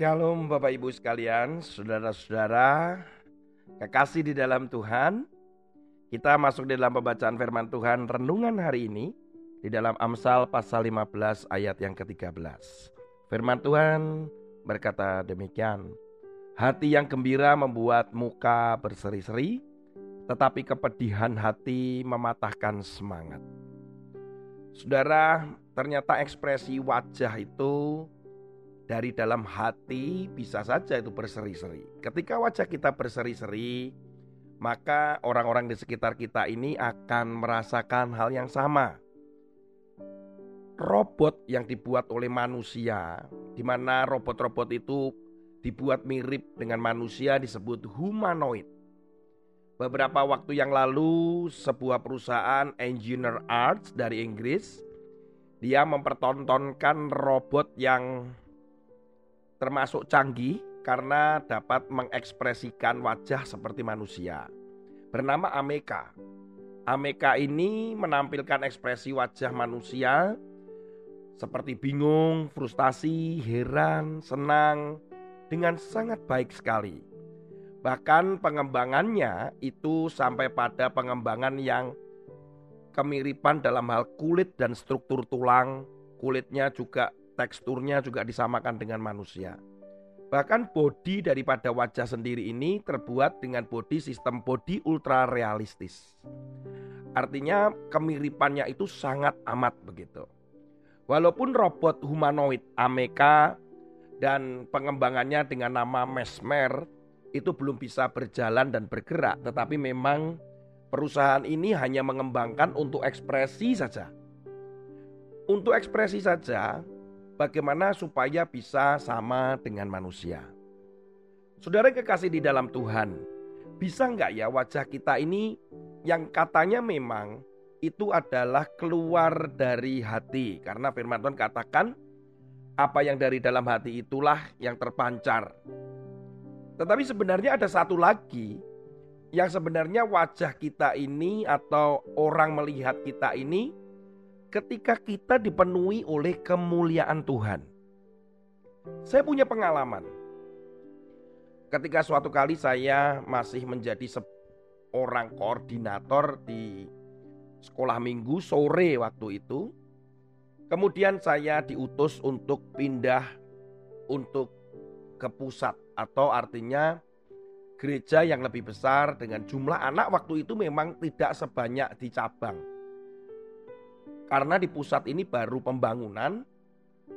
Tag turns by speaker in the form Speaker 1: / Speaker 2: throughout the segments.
Speaker 1: Shalom Bapak Ibu sekalian, saudara-saudara, kekasih di dalam Tuhan. Kita masuk di dalam pembacaan firman Tuhan renungan hari ini di dalam Amsal pasal 15 ayat yang ke-13. Firman Tuhan berkata demikian, Hati yang gembira membuat muka berseri-seri, tetapi kepedihan hati mematahkan semangat. Saudara, ternyata ekspresi wajah itu dari dalam hati bisa saja itu berseri-seri. Ketika wajah kita berseri-seri, maka orang-orang di sekitar kita ini akan merasakan hal yang sama. Robot yang dibuat oleh manusia, di mana robot-robot itu dibuat mirip dengan manusia disebut humanoid. Beberapa waktu yang lalu, sebuah perusahaan engineer arts dari Inggris dia mempertontonkan robot yang termasuk canggih karena dapat mengekspresikan wajah seperti manusia. Bernama Ameka. Ameka ini menampilkan ekspresi wajah manusia seperti bingung, frustasi, heran, senang dengan sangat baik sekali. Bahkan pengembangannya itu sampai pada pengembangan yang kemiripan dalam hal kulit dan struktur tulang, kulitnya juga teksturnya juga disamakan dengan manusia. Bahkan bodi daripada wajah sendiri ini terbuat dengan bodi sistem bodi ultra realistis. Artinya kemiripannya itu sangat amat begitu. Walaupun robot humanoid Ameka dan pengembangannya dengan nama Mesmer itu belum bisa berjalan dan bergerak, tetapi memang perusahaan ini hanya mengembangkan untuk ekspresi saja. Untuk ekspresi saja, bagaimana supaya bisa sama dengan manusia. Saudara kekasih di dalam Tuhan, bisa nggak ya wajah kita ini yang katanya memang itu adalah keluar dari hati. Karena firman Tuhan katakan, apa yang dari dalam hati itulah yang terpancar. Tetapi sebenarnya ada satu lagi yang sebenarnya wajah kita ini atau orang melihat kita ini ketika kita dipenuhi oleh kemuliaan Tuhan. Saya punya pengalaman. Ketika suatu kali saya masih menjadi seorang koordinator di sekolah minggu sore waktu itu. Kemudian saya diutus untuk pindah untuk ke pusat atau artinya gereja yang lebih besar dengan jumlah anak waktu itu memang tidak sebanyak di cabang. Karena di pusat ini baru pembangunan,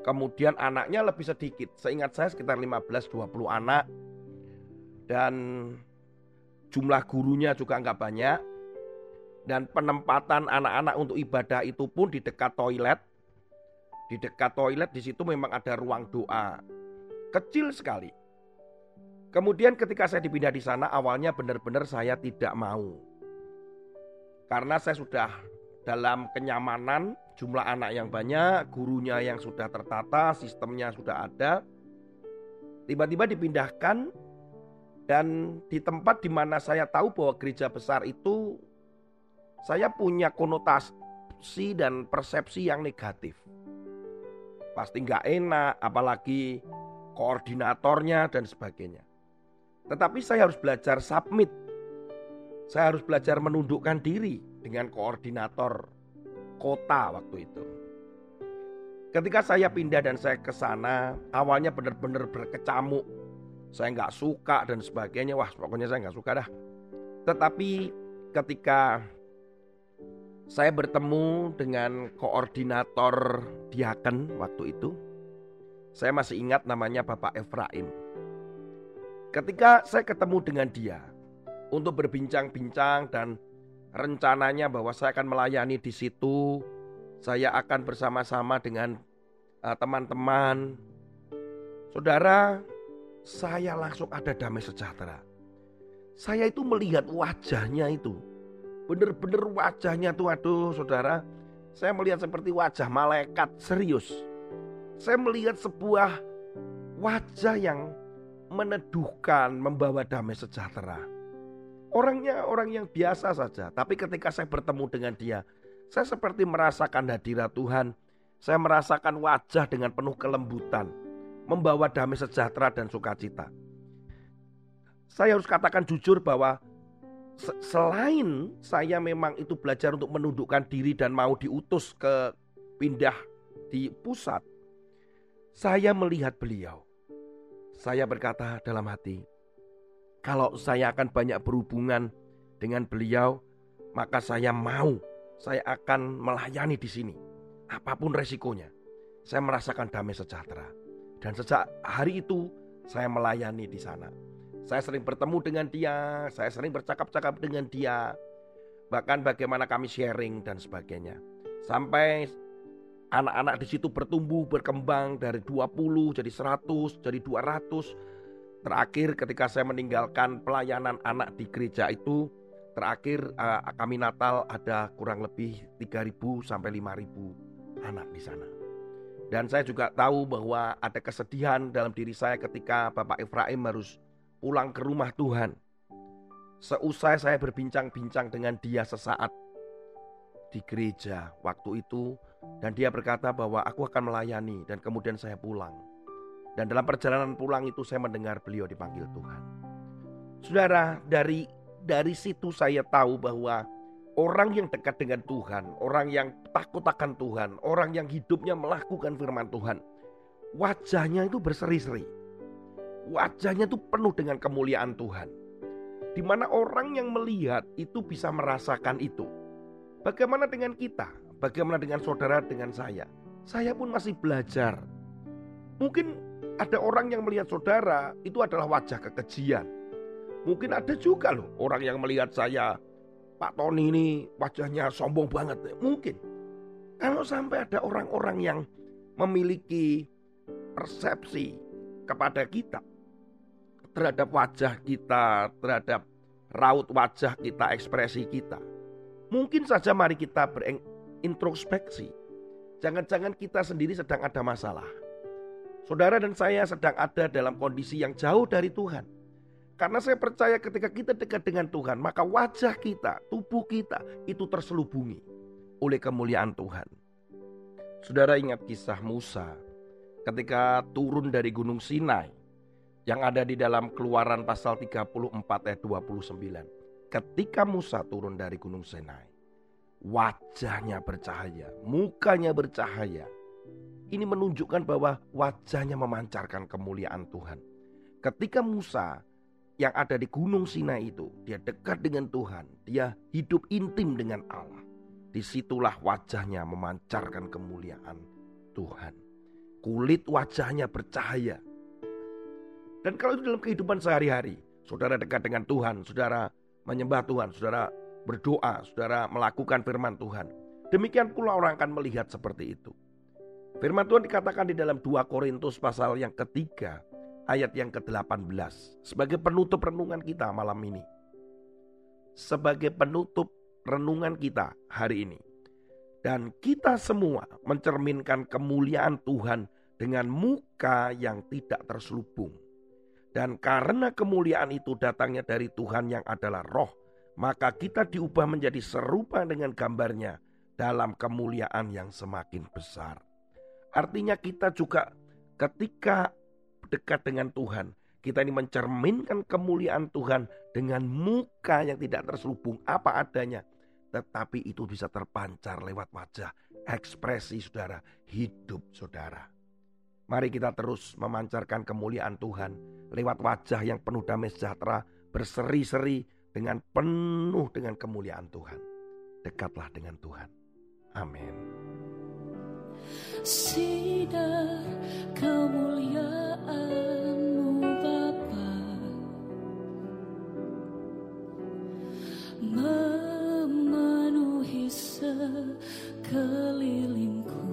Speaker 1: kemudian anaknya lebih sedikit. Seingat saya sekitar 15-20 anak. Dan jumlah gurunya juga nggak banyak. Dan penempatan anak-anak untuk ibadah itu pun di dekat toilet. Di dekat toilet di situ memang ada ruang doa. Kecil sekali. Kemudian ketika saya dipindah di sana awalnya benar-benar saya tidak mau. Karena saya sudah dalam kenyamanan, jumlah anak yang banyak, gurunya yang sudah tertata, sistemnya sudah ada. Tiba-tiba dipindahkan dan di tempat di mana saya tahu bahwa gereja besar itu saya punya konotasi dan persepsi yang negatif. Pasti nggak enak, apalagi koordinatornya dan sebagainya. Tetapi saya harus belajar submit. Saya harus belajar menundukkan diri dengan koordinator kota waktu itu. Ketika saya pindah dan saya ke sana, awalnya benar-benar berkecamuk. Saya nggak suka dan sebagainya. Wah, pokoknya saya nggak suka dah. Tetapi ketika saya bertemu dengan koordinator Diaken waktu itu, saya masih ingat namanya Bapak Efraim. Ketika saya ketemu dengan dia untuk berbincang-bincang dan rencananya bahwa saya akan melayani di situ. Saya akan bersama-sama dengan eh, teman-teman. Saudara, saya langsung ada damai sejahtera. Saya itu melihat wajahnya itu. Benar-benar wajahnya tuh aduh saudara. Saya melihat seperti wajah malaikat serius. Saya melihat sebuah wajah yang meneduhkan, membawa damai sejahtera. Orangnya orang yang biasa saja, tapi ketika saya bertemu dengan dia, saya seperti merasakan hadirat Tuhan. Saya merasakan wajah dengan penuh kelembutan. membawa damai sejahtera dan sukacita. Saya harus katakan jujur bahwa selain saya memang itu belajar untuk menundukkan diri dan mau diutus ke pindah di pusat, saya melihat beliau. Saya berkata dalam hati, kalau saya akan banyak berhubungan dengan beliau, maka saya mau, saya akan melayani di sini. Apa pun resikonya, saya merasakan damai sejahtera. Dan sejak hari itu, saya melayani di sana. Saya sering bertemu dengan dia, saya sering bercakap-cakap dengan dia. Bahkan bagaimana kami sharing dan sebagainya. Sampai anak-anak di situ bertumbuh, berkembang dari 20 jadi 100, jadi 200. Terakhir ketika saya meninggalkan pelayanan anak di gereja itu, terakhir uh, kami Natal ada kurang lebih 3000 sampai 5000 anak di sana. Dan saya juga tahu bahwa ada kesedihan dalam diri saya ketika Bapak Efraim harus pulang ke rumah Tuhan. Seusai saya berbincang-bincang dengan dia sesaat di gereja waktu itu dan dia berkata bahwa aku akan melayani dan kemudian saya pulang. Dan dalam perjalanan pulang itu saya mendengar beliau dipanggil Tuhan. Saudara, dari dari situ saya tahu bahwa orang yang dekat dengan Tuhan, orang yang takut akan Tuhan, orang yang hidupnya melakukan firman Tuhan, wajahnya itu berseri-seri wajahnya itu penuh dengan kemuliaan Tuhan. Di mana orang yang melihat itu bisa merasakan itu. Bagaimana dengan kita? Bagaimana dengan saudara dengan saya? Saya pun masih belajar. Mungkin ada orang yang melihat saudara itu adalah wajah kekejian. Mungkin ada juga loh orang yang melihat saya, Pak Tony ini wajahnya sombong banget. Mungkin. Kalau sampai ada orang-orang yang memiliki persepsi kepada kita terhadap wajah kita, terhadap raut wajah kita, ekspresi kita. Mungkin saja mari kita berintrospeksi. Jangan-jangan kita sendiri sedang ada masalah. Saudara dan saya sedang ada dalam kondisi yang jauh dari Tuhan. Karena saya percaya ketika kita dekat dengan Tuhan, maka wajah kita, tubuh kita itu terselubungi oleh kemuliaan Tuhan. Saudara ingat kisah Musa ketika turun dari Gunung Sinai yang ada di dalam keluaran pasal 34 ayat 29. Ketika Musa turun dari gunung Sinai, wajahnya bercahaya, mukanya bercahaya. Ini menunjukkan bahwa wajahnya memancarkan kemuliaan Tuhan. Ketika Musa yang ada di gunung Sinai itu, dia dekat dengan Tuhan, dia hidup intim dengan Allah. Di situlah wajahnya memancarkan kemuliaan Tuhan. Kulit wajahnya bercahaya, dan kalau itu dalam kehidupan sehari-hari, saudara dekat dengan Tuhan, saudara menyembah Tuhan, saudara berdoa, saudara melakukan firman Tuhan. Demikian pula orang akan melihat seperti itu. Firman Tuhan dikatakan di dalam 2 Korintus pasal yang ketiga, ayat yang ke-18. Sebagai penutup renungan kita malam ini. Sebagai penutup renungan kita hari ini. Dan kita semua mencerminkan kemuliaan Tuhan dengan muka yang tidak terselubung dan karena kemuliaan itu datangnya dari Tuhan yang adalah roh, maka kita diubah menjadi serupa dengan gambarnya dalam kemuliaan yang semakin besar. Artinya kita juga ketika dekat dengan Tuhan, kita ini mencerminkan kemuliaan Tuhan dengan muka yang tidak terselubung apa adanya. Tetapi itu bisa terpancar lewat wajah, ekspresi saudara, hidup saudara. Mari kita terus memancarkan kemuliaan Tuhan lewat wajah yang penuh damai sejahtera, berseri-seri dengan penuh dengan kemuliaan Tuhan. Dekatlah dengan Tuhan. Amin.
Speaker 2: Sinar kemuliaanmu Bapa. Memenuhi sekelilingku